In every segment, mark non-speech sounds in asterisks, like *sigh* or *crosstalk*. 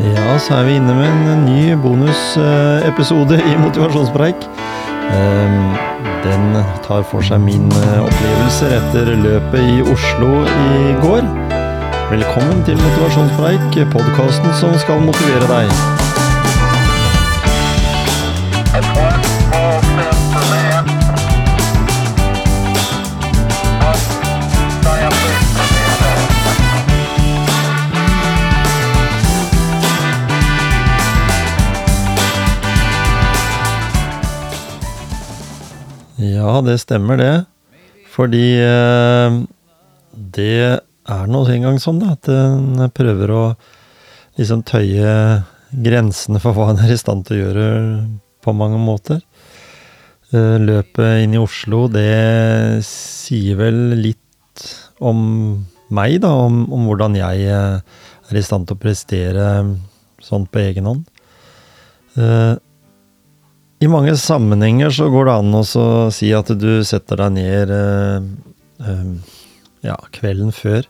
Ja, så er vi inne med en ny bonusepisode i Motivasjonspreik. Ehm, Den tar for seg min opplevelse opplevelser etter løpet i Oslo i går. Velkommen til Motivasjonspreik, podkasten som skal motivere deg. It's one small step for man, Ja, det stemmer det. Fordi eh, det er nå engang sånn da, at en prøver å liksom tøye grensene for hva en er i stand til å gjøre på mange måter. Eh, løpet inn i Oslo, det sier vel litt om meg, da, om, om hvordan jeg eh, er i stand til å prestere sånn på egen hånd. I mange sammenhenger så går det an å si at du setter deg ned eh, eh, ja, kvelden før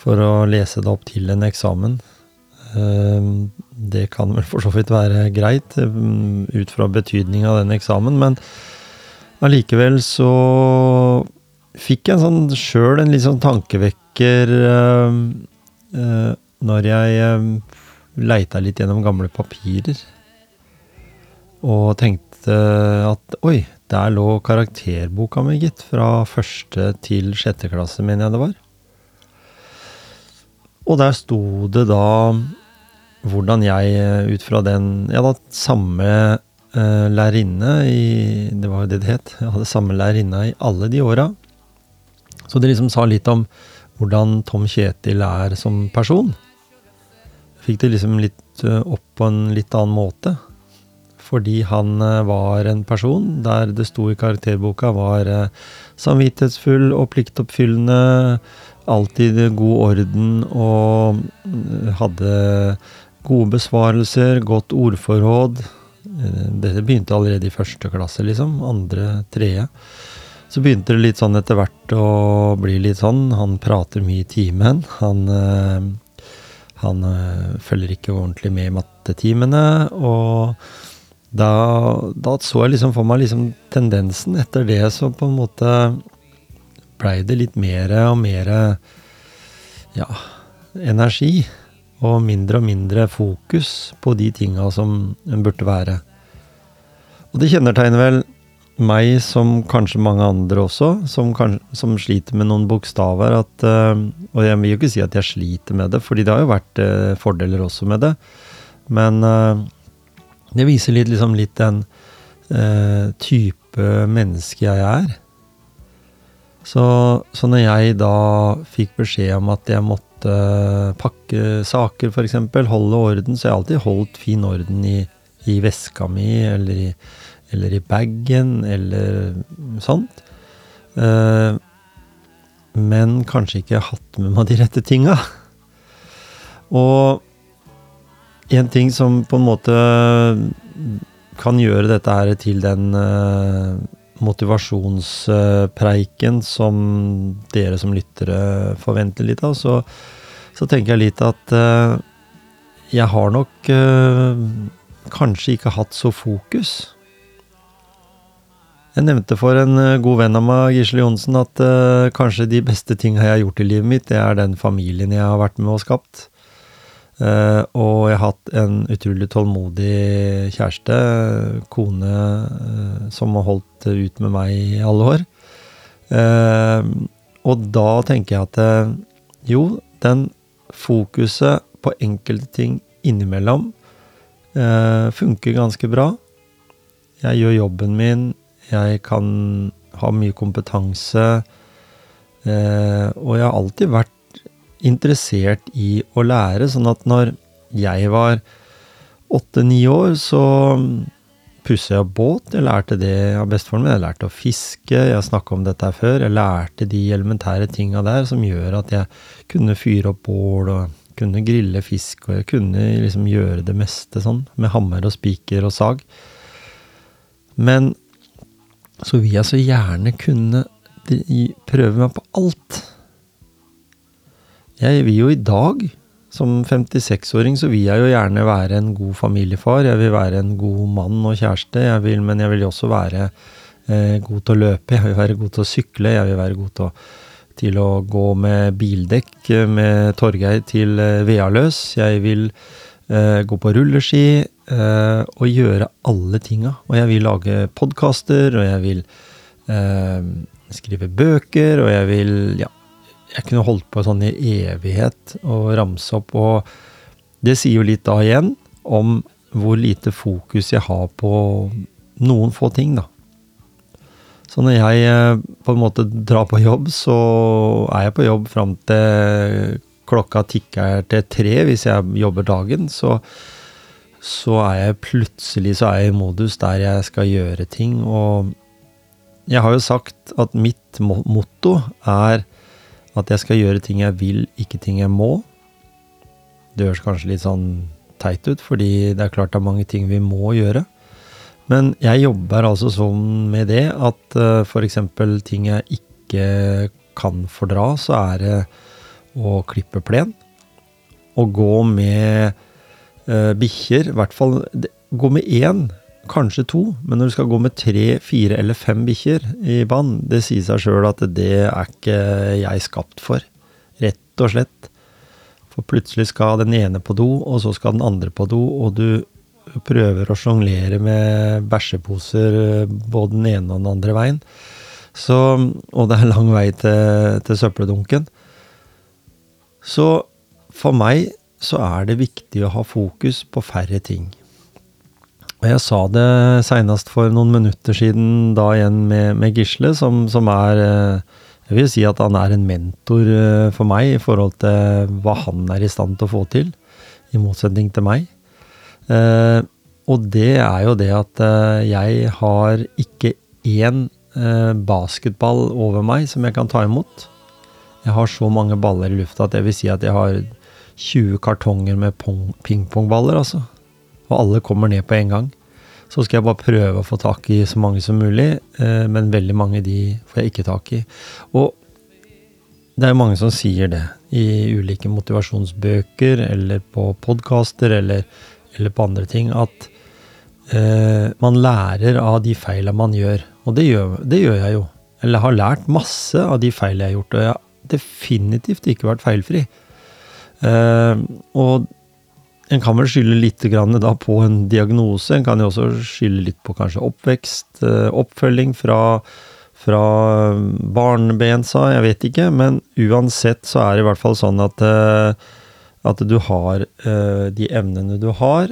for å lese deg opp til en eksamen. Eh, det kan vel for så vidt være greit eh, ut fra betydningen av den eksamen, men allikevel så fikk jeg en sånn sjøl en litt sånn tankevekker eh, eh, når jeg leita litt gjennom gamle papirer og tenkte at oi, der lå karakterboka mi, gitt. Fra første til sjette klasse, mener jeg det var. Og der sto det da hvordan jeg eh, ut fra den Jeg hadde samme eh, lærerinne i Det var jo det det het. Jeg hadde samme lærerinne i alle de åra. Så det liksom sa litt om hvordan Tom Kjetil er som person. Fikk det liksom litt eh, opp på en litt annen måte fordi han eh, var en person der det sto i karakterboka var eh, samvittighetsfull og pliktoppfyllende, alltid god orden og eh, hadde gode besvarelser, godt ordforråd. Dette begynte allerede i første klasse, liksom. Andre, tredje. Så begynte det litt sånn etter hvert å bli litt sånn. Han prater mye i timen. Han, han følger ikke ordentlig med i mattetimene. Og da, da så jeg liksom for meg liksom tendensen. Etter det så på en måte blei det litt mer og mer ja, energi. Og mindre og mindre fokus på de tinga som en burde være. Og det kjennetegner vel meg som kanskje mange andre også, som, kan, som sliter med noen bokstaver. At, eh, og jeg vil jo ikke si at jeg sliter med det, fordi det har jo vært eh, fordeler også med det. Men eh, det viser litt, liksom, litt den eh, type menneske jeg er. Så, så når jeg da fikk beskjed om at jeg måtte pakke saker, f.eks., holde orden, så jeg har alltid holdt fin orden i, i veska mi, eller i, eller i bagen, eller sånt. Eh, men kanskje ikke hatt med meg de rette tinga. Og en ting som på en måte kan gjøre dette her til den eh, motivasjonspreiken som dere som lyttere forventer litt av, så, så tenker jeg litt at eh, jeg har nok eh, kanskje ikke hatt så fokus. Jeg nevnte for en god venn av meg, Gisle Johnsen, at uh, kanskje de beste tinga jeg har gjort i livet mitt, det er den familien jeg har vært med og skapt. Eh, og jeg har hatt en utrolig tålmodig kjæreste, kone, eh, som har holdt ut med meg i alle år. Eh, og da tenker jeg at jo, den fokuset på enkelte ting innimellom funker ganske bra. Jeg gjør jobben min, jeg kan ha mye kompetanse, og jeg har alltid vært interessert i å lære, sånn at når jeg var åtte-ni år, så pusset jeg båt. Jeg lærte det av bestefaren min. Jeg lærte å fiske. Jeg har snakka om dette her før. Jeg lærte de elementære tinga der som gjør at jeg kunne fyre opp bål og kunne grille fisk, og jeg kunne liksom gjøre det meste sånn, med hammer og spiker og sag. Men så vil jeg så gjerne kunne prøve meg på alt. Jeg vil jo i dag Som 56-åring så vil jeg jo gjerne være en god familiefar. Jeg vil være en god mann og kjæreste, jeg vil, men jeg vil også være eh, god til å løpe. Jeg vil være god til å sykle. Jeg vil være god til å, til å gå med bildekk med Torgeir til eh, Vealøs. Jeg vil eh, gå på rulleski eh, og gjøre alle tinga. Og jeg vil lage podkaster, og jeg vil eh, skrive bøker, og jeg vil ja, jeg kunne holdt på sånn i evighet og ramse opp, og det sier jo litt da igjen om hvor lite fokus jeg har på noen få ting, da. Så når jeg eh, på en måte drar på jobb, så er jeg på jobb fram til klokka tikker til tre hvis jeg jobber dagen. Så, så er jeg plutselig så er jeg i modus der jeg skal gjøre ting. Og jeg har jo sagt at mitt motto er at jeg skal gjøre ting jeg vil, ikke ting jeg må. Det høres kanskje litt sånn teit ut, fordi det er klart det er mange ting vi må gjøre. Men jeg jobber altså sånn med det at uh, f.eks. ting jeg ikke kan fordra, så er det å klippe plen. Å gå med uh, bikkjer, i hvert fall Gå med én, kanskje to, men når du skal gå med tre, fire eller fem bikkjer i bånd, det sier seg sjøl at det er ikke jeg skapt for. Rett og slett. For plutselig skal den ene på do, og så skal den andre på do, og du prøver å sjonglere med bæsjeposer eh, både den ene og den andre veien. Så, og det er lang vei til, til søppeldunken. Så for meg så er det viktig å ha fokus på færre ting. Og jeg sa det seinest for noen minutter siden da igjen med, med Gisle, som, som er eh, Jeg vil si at han er en mentor eh, for meg i forhold til hva han er i stand til å få til, i motsetning til meg. Eh, og det er jo det at jeg har ikke én basketball over meg som jeg kan ta imot. Jeg har så mange baller i lufta at jeg vil si at jeg har 20 kartonger med pingpongballer, altså. Og alle kommer ned på en gang. Så skal jeg bare prøve å få tak i så mange som mulig, eh, men veldig mange de får jeg ikke tak i. Og det er jo mange som sier det i ulike motivasjonsbøker eller på podkaster eller, eller på andre ting, at eh, man lærer av de feila man gjør. Og det gjør, det gjør jeg jo. Eller har lært masse av de feil jeg har gjort, og jeg har definitivt ikke vært feilfri. Eh, og en kan vel skylde litt på en diagnose. En kan jo også skylde litt på kanskje oppvekst, eh, oppfølging fra, fra barnebensa, jeg vet ikke. Men uansett så er det i hvert fall sånn at, eh, at du har eh, de evnene du har.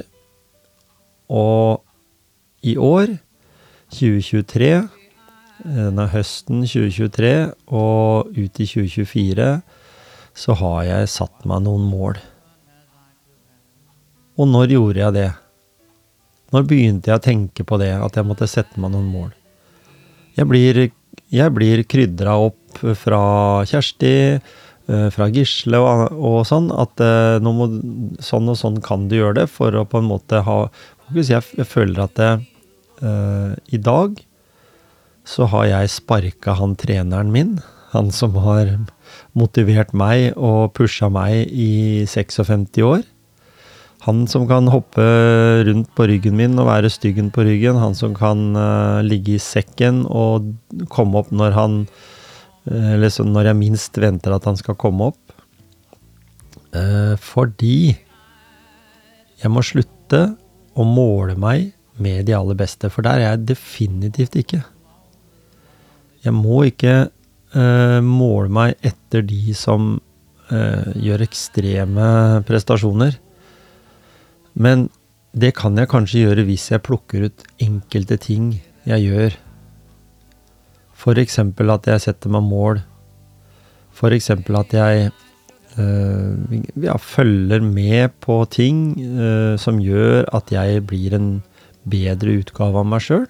Og i år, 2023, eh, denne høsten 2023 og ut i 2024, så har jeg satt meg noen mål. Og når gjorde jeg det? Når begynte jeg å tenke på det, at jeg måtte sette meg noen mål? Jeg blir, jeg blir krydra opp fra Kjersti, eh, fra Gisle og, og sånn, at eh, må, sånn og sånn kan du gjøre det for å på en måte ha. Jeg, jeg føler at det, uh, i dag så har jeg sparka han treneren min, han som har motivert meg og pusha meg i 56 år. Han som kan hoppe rundt på ryggen min og være styggen på ryggen. Han som kan uh, ligge i sekken og komme opp når han Eller så når jeg minst venter at han skal komme opp. Uh, fordi jeg må slutte å måle meg med de aller beste, for der er jeg definitivt ikke. Jeg må ikke måle meg etter de som gjør ekstreme prestasjoner. Men det kan jeg kanskje gjøre hvis jeg plukker ut enkelte ting jeg gjør. Eksempel at jeg setter meg mål. Eksempel at jeg øh, ja, følger med på ting øh, som gjør at jeg blir en bedre utgave av meg sjøl.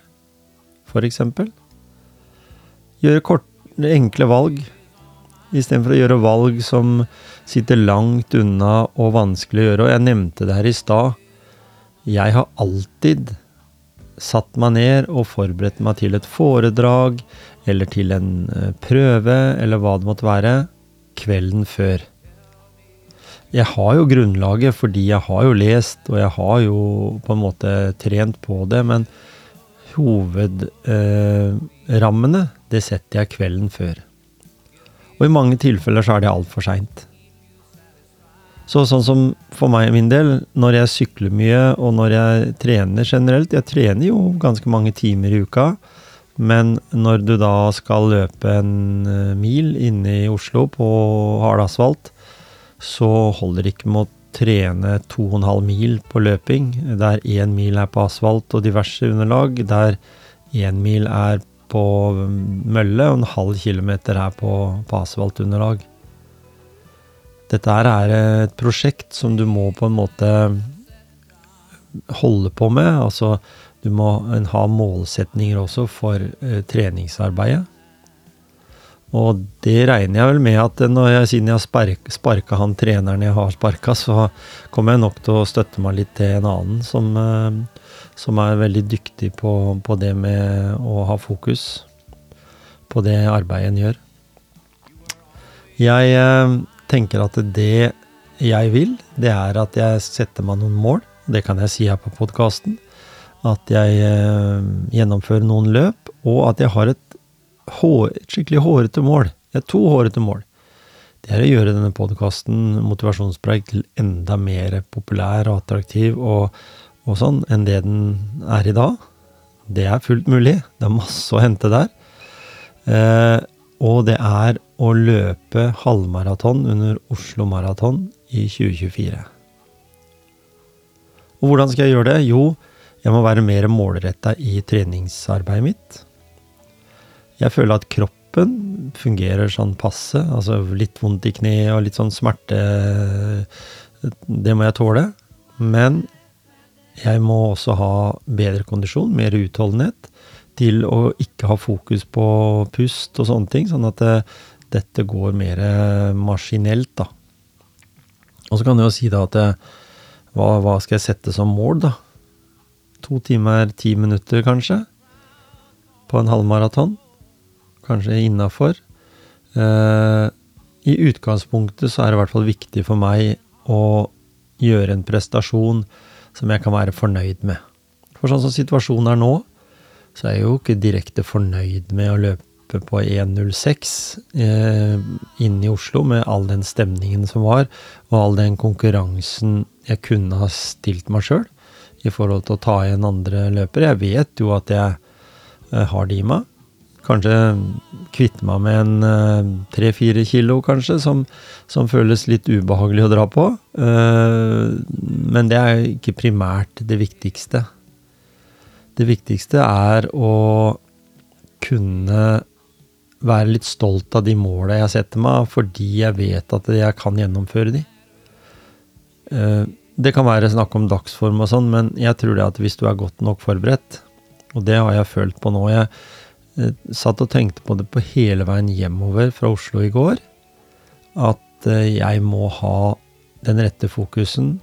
Eksempel. Gjøre kort, enkle valg. Istedenfor å gjøre valg som sitter langt unna og vanskelig å gjøre. Og jeg nevnte det her i stad. Jeg har alltid satt meg ned og forberedt meg til et foredrag eller til en eh, prøve eller hva det måtte være, kvelden før. jeg har jo grunnlaget fordi jeg har jo lest, og jeg har jo på en måte trent på det, men hovedrammene, eh, det setter jeg kvelden før. Og i mange tilfeller så er det altfor seint. Så sånn som for meg min del, når jeg sykler mye, og når jeg trener generelt Jeg trener jo ganske mange timer i uka, men når du da skal løpe en eh, mil inne i Oslo på hard asfalt, så holder det ikke med å trene 2,5 mil på løping, der én mil er på asfalt og diverse underlag, der én mil er på mølle og en halv kilometer er på, på asfaltunderlag. Dette her er et prosjekt som du må på en måte holde på med. Altså, du må ha målsetninger også for eh, treningsarbeidet. Og det regner jeg vel med at jeg, siden jeg har spark, sparka han treneren jeg har sparka, så kommer jeg nok til å støtte meg litt til en annen som, eh, som er veldig dyktig på, på, det med å ha fokus på det arbeidet en gjør. Jeg eh, tenker at det jeg vil, det er at jeg setter meg noen mål. Det kan jeg si her på podkasten. At jeg eh, gjennomfører noen løp, og at jeg har et hår, skikkelig hårete mål. Jeg har to hårete mål. Det er å gjøre denne podkasten, Motivasjonspreik, enda mer populær og attraktiv og, og, sånn enn det den er i dag. Det er fullt mulig. Det er masse å hente der. Eh, og det er å løpe halvmaraton under Oslo Maraton i 2024. Og hvordan skal jeg gjøre det? Jo, jeg må være mer målretta i treningsarbeidet mitt. Jeg føler at kroppen fungerer sånn passe. Altså litt vondt i kne og litt sånn smerte. Det må jeg tåle. Men jeg må også ha bedre kondisjon, mer utholdenhet, til å ikke ha fokus på pust og sånne ting. Sånn at det, dette går mer maskinelt, da. Og så kan du jo si da at det, hva, hva skal jeg sette som mål, da? To timer, ti minutter, kanskje? På en halvmaraton? kanskje innafor. Eh, I utgangspunktet så er det i hvert fall viktig for meg å gjøre en prestasjon som jeg kan være fornøyd med. For sånn som situasjonen er nå, så er jeg jo ikke direkte fornøyd med å løpe på 1.06 eh, inne i Oslo med all den stemningen som var, og all den konkurransen jeg kunne ha stilt meg sjøl i forhold til å ta igjen andre løpere. Jeg vet jo at jeg eh, har det i meg. Kanskje kvitte meg med en tre-fire uh, kilo, kanskje, som, som, føles litt ubehagelig å dra på. Uh, men det er ikke primært det viktigste. Det viktigste er å kunne være litt stolt av de måla jeg setter meg, fordi jeg vet at jeg kan gjennomføre de. Uh, det kan være snakk om dagsform og sånn, men jeg tror det at hvis du er godt nok forberedt, og det har jeg følt på nå jeg Eh, satt og tenkte på det på hele veien hjemover fra Oslo i går. At eh, jeg må ha den rette fokusen.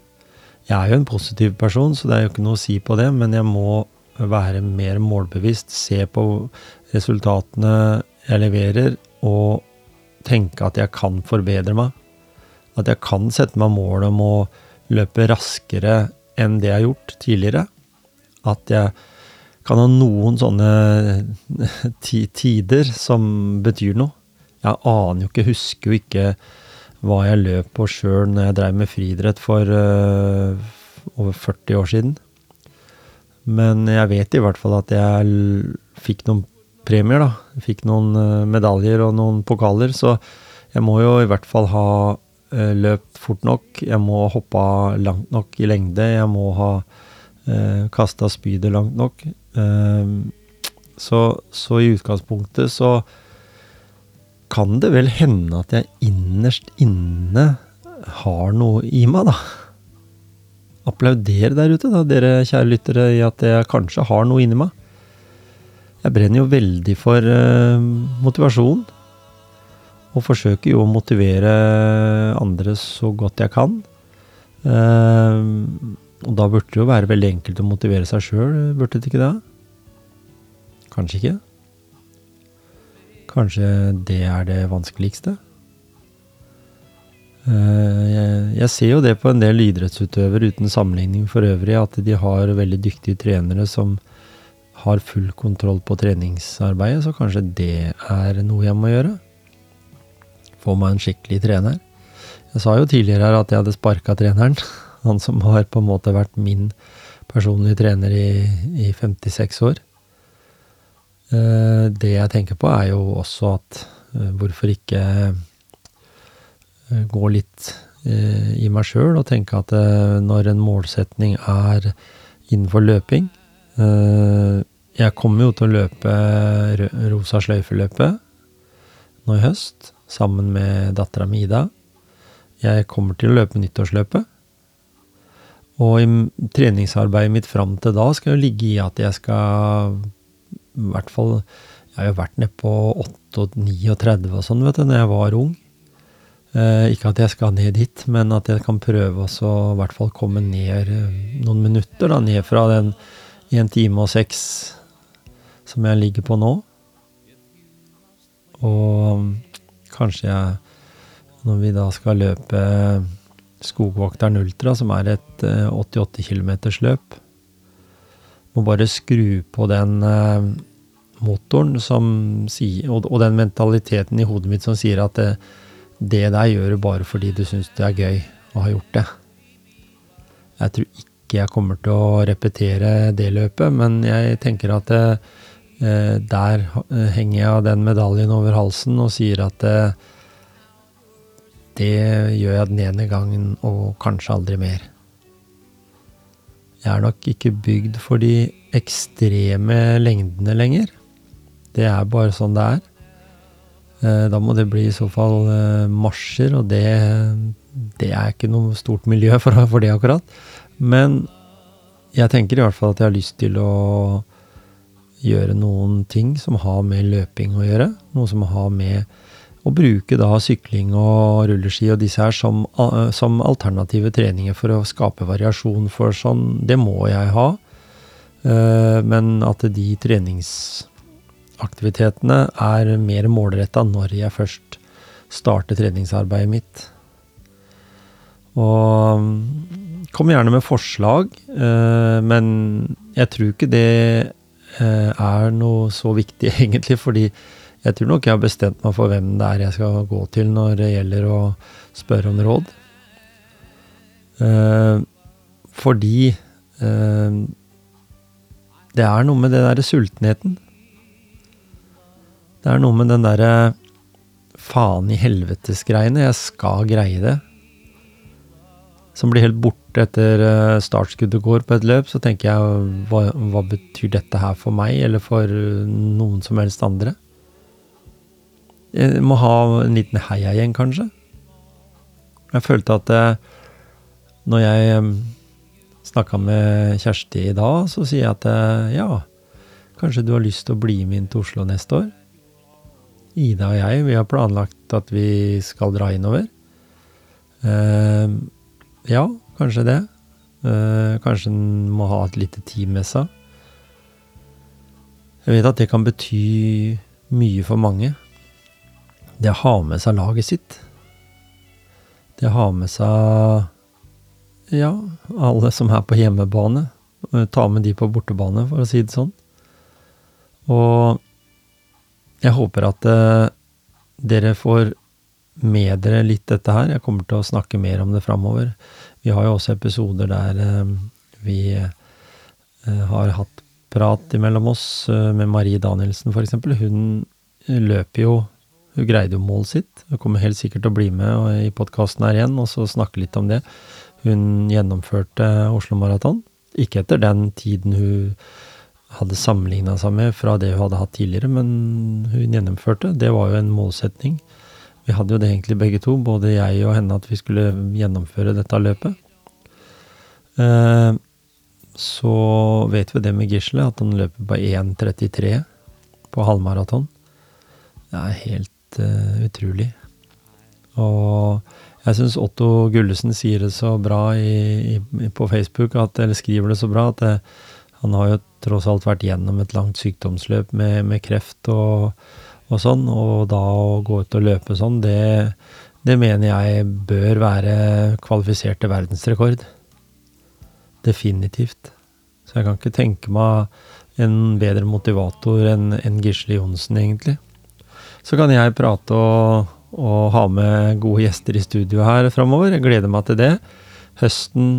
Jeg er jo en positiv person, så det er jo ikke noe å si på det, men jeg må være mer målbevisst, se på resultatene jeg leverer, og tenke at jeg kan forbedre meg. At jeg kan sette meg mål om å løpe raskere enn det jeg har gjort tidligere. At jeg kan ha noen sånne tider som betyr noe. Jeg aner jo ikke, husker jo ikke hva jeg løp på sjøl når jeg dreiv med friidrett for uh, over 40 år siden. Men jeg vet i hvert fall at jeg fikk noen premier, da. Fikk noen uh, medaljer og noen pokaler, så jeg må jo i hvert fall ha uh, løpt fort nok. Jeg må ha hoppa langt nok i lengde. Jeg må ha uh, kasta spydet langt nok. Ehm, så, så, i utgangspunktet så kan det vel hende at jeg innerst inne har noe i meg, da. Applauder der ute, da, dere kjære lyttere, i at jeg kanskje har noe inni meg. Jeg brenner jo veldig for uh, motivasjon. Og forsøker jo å motivere andre så godt jeg kan. Uh, og da burde det jo være veldig enkelt å motivere seg sjøl, burde det ikke det? Kanskje ikke? Kanskje det er det vanskeligste? Eh, jeg, ser jo det på en del idrettsutøvere uten sammenligning for øvrig, at de har veldig dyktige trenere som har full kontroll på treningsarbeidet, så kanskje det er noe jeg må gjøre. Få meg en skikkelig trener. Jeg sa jo tidligere her at jeg hadde sparka treneren. *laughs* Han som har på en måte vært min personlige trener i, i 56 år. Eh, Det jeg tenker på, er jo også at eh, hvorfor ikke eh, gå litt i meg sjøl og tenke at når en målsetning er innenfor løping Jeg kommer jo til å løpe rosa sløyfeløpet nå i høst, sammen med dattera mi Ida. Jeg kommer til å løpe nyttårsløpet. Og i treningsarbeidet mitt fram til da skal jo ligge i at jeg skal i hvert fall Jeg har jo vært nede på 8-39 og sånn, vet du, når jeg var ung. Eh, ikke at jeg skal ned dit, men at jeg kan prøve å i hvert fall komme ned eh, noen minutter, da, ned fra den 1 time og 6 som jeg ligger på nå. Og kanskje jeg, når vi da skal løpe Skogvokteren Ultra, som er et eh, 88 km løp, må bare skru på den eh, motoren som og, den mentaliteten i hodet mitt som sier at det, det der gjør du bare fordi du syns det er gøy å ha gjort det. Jeg tror ikke jeg kommer til å repetere det løpet, men jeg tenker at det, der eh, henger jeg den medaljen over halsen og sier at eh, det gjør jeg den ene gangen og kanskje aldri mer. Jeg er nok ikke bygd for de ekstreme lengdene lenger. Det er bare sånn det er. Eh, Da må det bli i så fall eh, marsjer, og det, det er ikke noe stort miljø *laughs* for, for det akkurat. Men jeg tenker i hvert fall at jeg har lyst til å gjøre noen ting som har med løping å gjøre. Noe som har med å bruke da sykling og rulleski og disse her som, som alternative treninger for å skape variasjon. For sånn, det må jeg ha. Eh, Men at de treningsaktivitetene er mer målretta når jeg først starter treningsarbeidet mitt. Og mm, kom gjerne med forslag, eh, men jeg tror ikke det eh, er noe så viktig *laughs* egentlig, fordi jeg tror nok jeg har bestemt meg for hvem det er jeg skal gå til når det gjelder å spørre om råd. Eh, fordi eh, det er noe med den derre sultenheten. Det er noe med den derre faen i helvetes-greiene. Jeg skal greie det. Som blir helt borte etter eh, startskuddet går på et løp. Så tenker jeg, hva, hva betyr dette her for meg, eller for eh, noen som helst andre? Jeg må ha en liten heiagjeng, kanskje. Jeg følte at eh, når jeg snakka med Kjersti i dag, så sier jeg at eh, ja, kanskje du har lyst til å bli med inn til Oslo neste år? Ida og jeg, vi har planlagt at vi skal dra innover. Eh, ja, kanskje det. Eh, kanskje en må ha et lite team med seg. Jeg vet at det kan bety mye for mange. Det har med seg laget sitt. Det har med seg ja, alle som er på hjemmebane. Ta med de på bortebane, for å si det sånn. Og jeg håper at eh, dere får med dere litt dette her. Jeg kommer til å snakke mer om det framover. Vi har jo også episoder der eh, vi eh, har hatt prat imellom oss eh, med Marie Danielsen f.eks. Hun løper jo Hun greide jo målet sitt. Hun kommer helt sikkert til å bli med i podkasten her igjen og så snakke litt om det. Hun gjennomførte Oslo Maraton. Ikke etter den tiden hun hadde sammenligna seg med fra det hun hadde hatt tidligere, men hun gjennomførte. Det var jo en målsetning. Vi hadde jo det egentlig begge to, både jeg og henne, at vi skulle gjennomføre dette løpet. Eh, så vet vi det med Gisle, at han løper på 1,33 på halvmaraton. Det er helt eh, utrolig. Og jeg syns Otto Gullesen sier det så bra i, i, på Facebook, at, eller skriver det så bra, at det, han har jo tross alt vært gjennom et langt sykdomsløp med, med kreft og, og sånn, og da å gå ut og løpe sånn, det, det mener jeg bør være kvalifisert til verdensrekord. Definitivt. Så jeg kan ikke tenke meg en bedre motivator enn en Gisle Johnsen, egentlig. Så kan jeg prate og, og ha med gode gjester i studio her framover. Jeg gleder meg til det. Høsten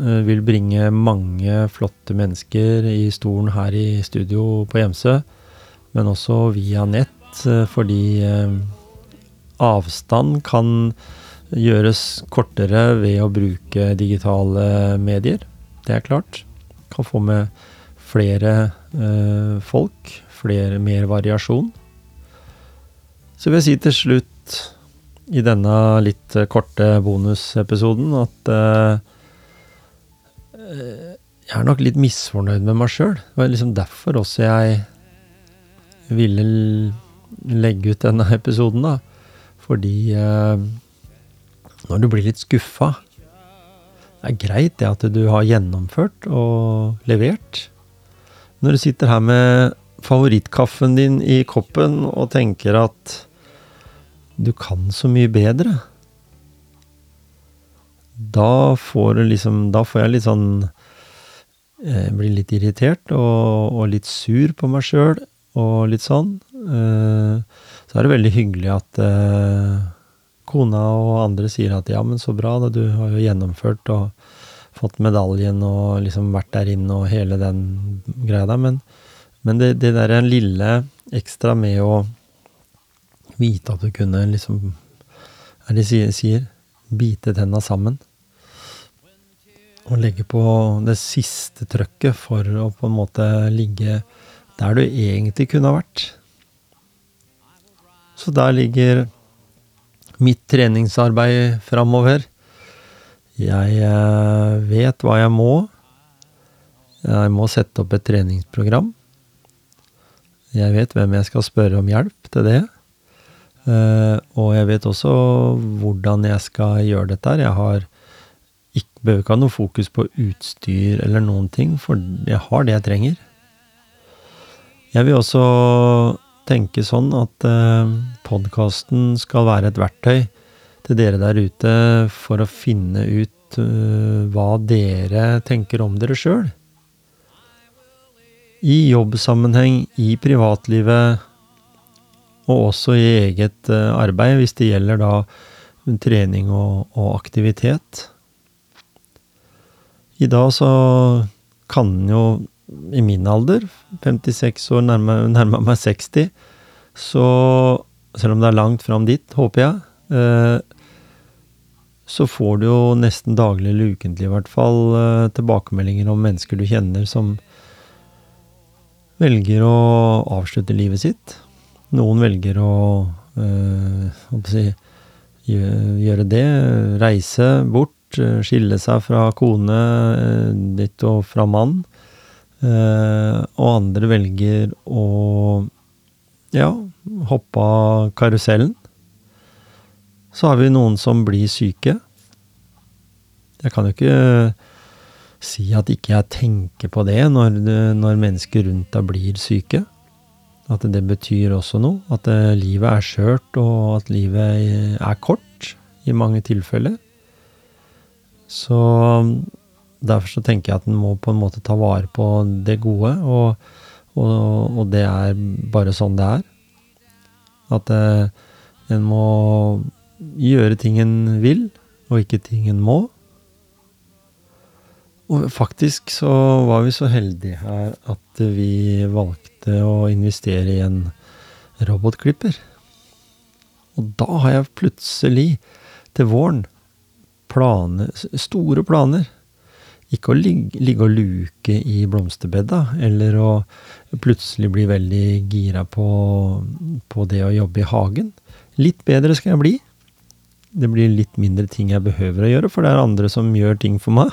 eh, vil bringe mange flotte mennesker i stolen her i studio på Hjemsø, men også via nett, eh, fordi eh, avstand kan gjøres kortere ved å bruke digitale medier. Det er klart. Kan få med flere folk, flere, mer variasjon. Så vil jeg si til slutt i denne litt eh, korte bonusepisoden at eh, jeg er nok litt misfornøyd med meg sjøl. Det var liksom derfor også jeg ville legge ut denne *laughs* episoden, da. Fordi uh, når du blir litt skuffa Det er greit det at du har gjennomført og levert. Når du sitter her med favorittkaffen din i koppen og tenker at du kan så mye bedre, da får du liksom Da får jeg litt sånn Jeg Blir litt irritert og, og litt sur på meg sjøl og litt sånn. Eh, så er det veldig hyggelig at eh, kona og andre sier at ja, men så bra, da, du har jo gjennomført og fått medaljen og liksom vært der inne og hele den greia der. Men, men det, det der lille ekstra med å vite at du kunne liksom er det de sier? Bite tenna sammen. Og legge på det siste trøkket for å på en måte ligge der du egentlig kunne ha vært. Så der ligger mitt treningsarbeid framover. Jeg eh, vet hva jeg må. Jeg må sette opp et treningsprogram. Jeg vet hvem jeg skal spørre om hjelp til det. Eh, og jeg vet også hvordan jeg skal gjøre dette her. Jeg har ikke, behøver ikke ha noe fokus på utstyr eller noen ting, for jeg har det jeg trenger. Jeg vil også tenke sånn at uh, podkasten skal være et verktøy til dere der ute for å finne ut uh, hva dere tenker om dere sjøl. I jobbsammenheng, i privatlivet, og også i eget eh, arbeid, hvis det gjelder da trening og, og aktivitet. I dag så kan en jo i min alder, 56 år, nærmer, nærma meg 60, så selv om det er langt fram dit, håper jeg, eh, så får du jo nesten daglig eller ukentlig i hvert fall eh, tilbakemeldinger om mennesker du kjenner som velger å avslutte livet sitt. Noen velger å si, gjøre det, reise bort, eh, skille seg fra kone, eh, ditt og fra mann. Og andre velger å ja, hoppe av karusellen. Så har vi noen som blir syke. Jeg kan jo ikke si at ikke jeg tenker på det når, når mennesker rundt deg blir syke. At det betyr også noe. At eh, livet er skjørt, og at livet er kort i mange tilfeller. Så derfor så tenker jeg at en må på en måte ta vare på det gode, og, og, og det er bare sånn det er. At eh, en må gjøre ting en vil, og ikke ting en må. Og faktisk så var vi så heldige her at vi valgte å investere i en robotklipper. Og da har jeg plutselig, til våren, planer, store planer. Ikke å ligge, ligge og luke i blomsterbedda, eller å plutselig bli veldig gira på, på det å jobbe i hagen. Litt bedre skal jeg bli. Det blir litt mindre ting jeg behøver å gjøre, for det er andre som gjør ting for meg.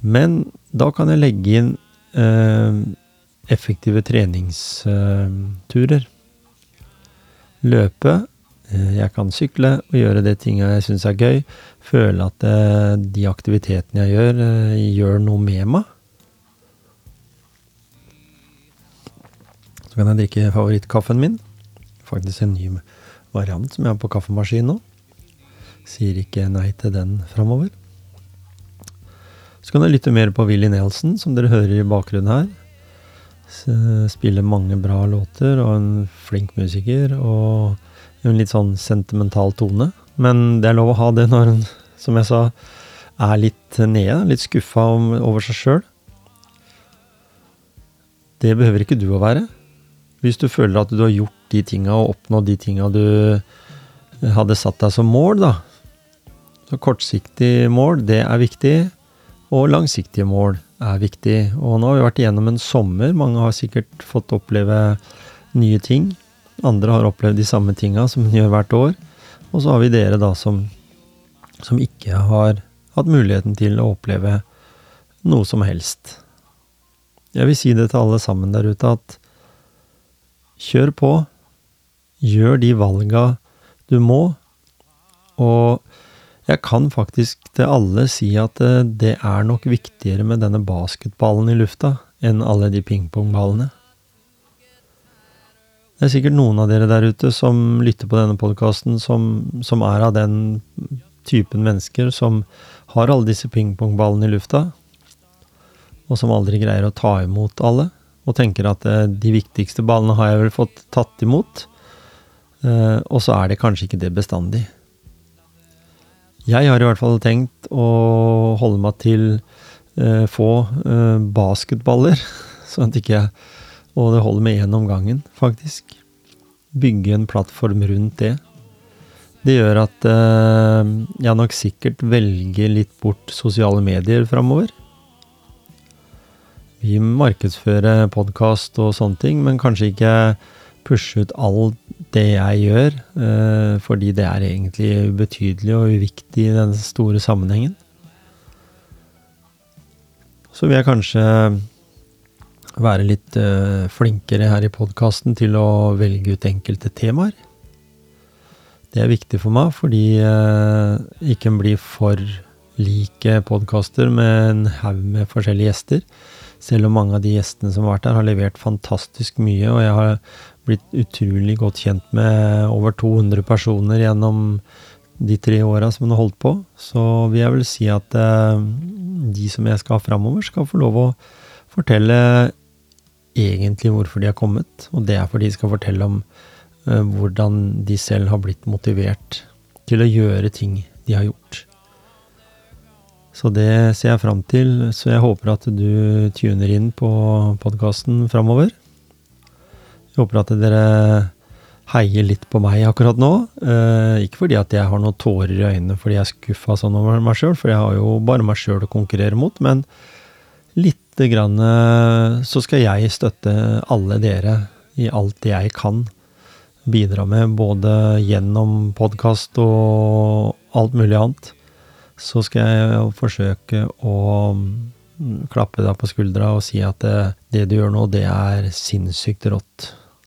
Men da kan jeg legge inn eh, effektive treningsturer. Løpe. Eh, jeg kan sykle og gjøre de tinga jeg syns er gøy. Føle at eh, de aktivitetene jeg gjør, eh, gjør noe med meg. Så kan jeg drikke favorittkaffen min. Faktisk en ny variant som jeg har på kaffemaskin nå. sier ikke nei til den framover. Så kan jeg lytte mer på Willy Nelson, som dere hører i bakgrunnen her. Spiller mange bra låter og en flink musiker og en litt sånn sentimental tone. Men det er lov å ha det når en, som jeg sa, er litt nede, litt skuffa over seg sjøl. Det behøver ikke du å være. Hvis du føler at du har gjort de tinga og oppnådd de tinga du hadde satt deg som mål, da. Så kortsiktig mål, det er viktig. Og langsiktige mål er viktig. Og nå har vi vært igjennom en sommer. Mange har sikkert fått oppleve nye ting. Andre har opplevd de samme tinga som hun gjør hvert år. Og så har vi dere da som, som ikke har hatt muligheten til å oppleve noe som helst. Jeg vil si det til alle sammen der ute at kjør på. Gjør de valga du må. Og jeg kan faktisk til alle si at eh, det er nok viktigere med denne basketballen i lufta enn alle de pingpongballene. Det er sikkert noen av dere der ute som lytter på denne podkasten, som, som er av den typen mennesker som har alle disse pingpongballene i lufta, og som aldri greier å ta imot alle, og tenker at eh, de viktigste ballene har jeg vel fått tatt imot, eh, og så er det kanskje ikke det bestandig. Jeg har i hvert fall tenkt å holde meg til eh, få eh, basketballer, *laughs* sånn at ikke jeg Og det holder med én om gangen, faktisk. Bygge en plattform rundt det. Det gjør at eh, jeg nok sikkert velger litt bort sosiale medier framover. Vi markedsfører podkast og sånne ting, men kanskje ikke pushe ut alt det jeg gjør, eh, fordi det er egentlig ubetydelig og uviktig i den store sammenhengen. Så vil jeg kanskje være litt eh, flinkere her i podkasten til å velge ut enkelte temaer. Det er viktig for meg, fordi eh, ikke en blir for like podkaster med en haug med forskjellige gjester. Selv om mange av de gjestene som har vært her, har levert fantastisk mye, og jeg har blitt utrolig godt kjent med over 200 personer gjennom de tre åra som hun har holdt på. Så vil jeg vel si at eh, de som jeg skal ha framover, skal få lov å fortelle egentlig hvorfor de har kommet. Og det er fordi de skal fortelle om eh, hvordan de selv har blitt motivert til å gjøre ting de har gjort. Så det ser jeg fram til. Så jeg håper at du tuner inn på podkasten framover. Jeg håper at dere heier litt på meg akkurat nå. Eh, ikke fordi at jeg har noen tårer i øynene fordi jeg er skuffa sånn over meg sjøl, for jeg har jo bare meg sjøl å konkurrere mot, men lite grann eh, så skal jeg støtte alle dere i alt jeg kan bidra med, både gjennom podkast og alt mulig annet. Så skal jeg forsøke å mm, klappe deg på skuldra og si at det, det du gjør nå, det er sinnssykt rått.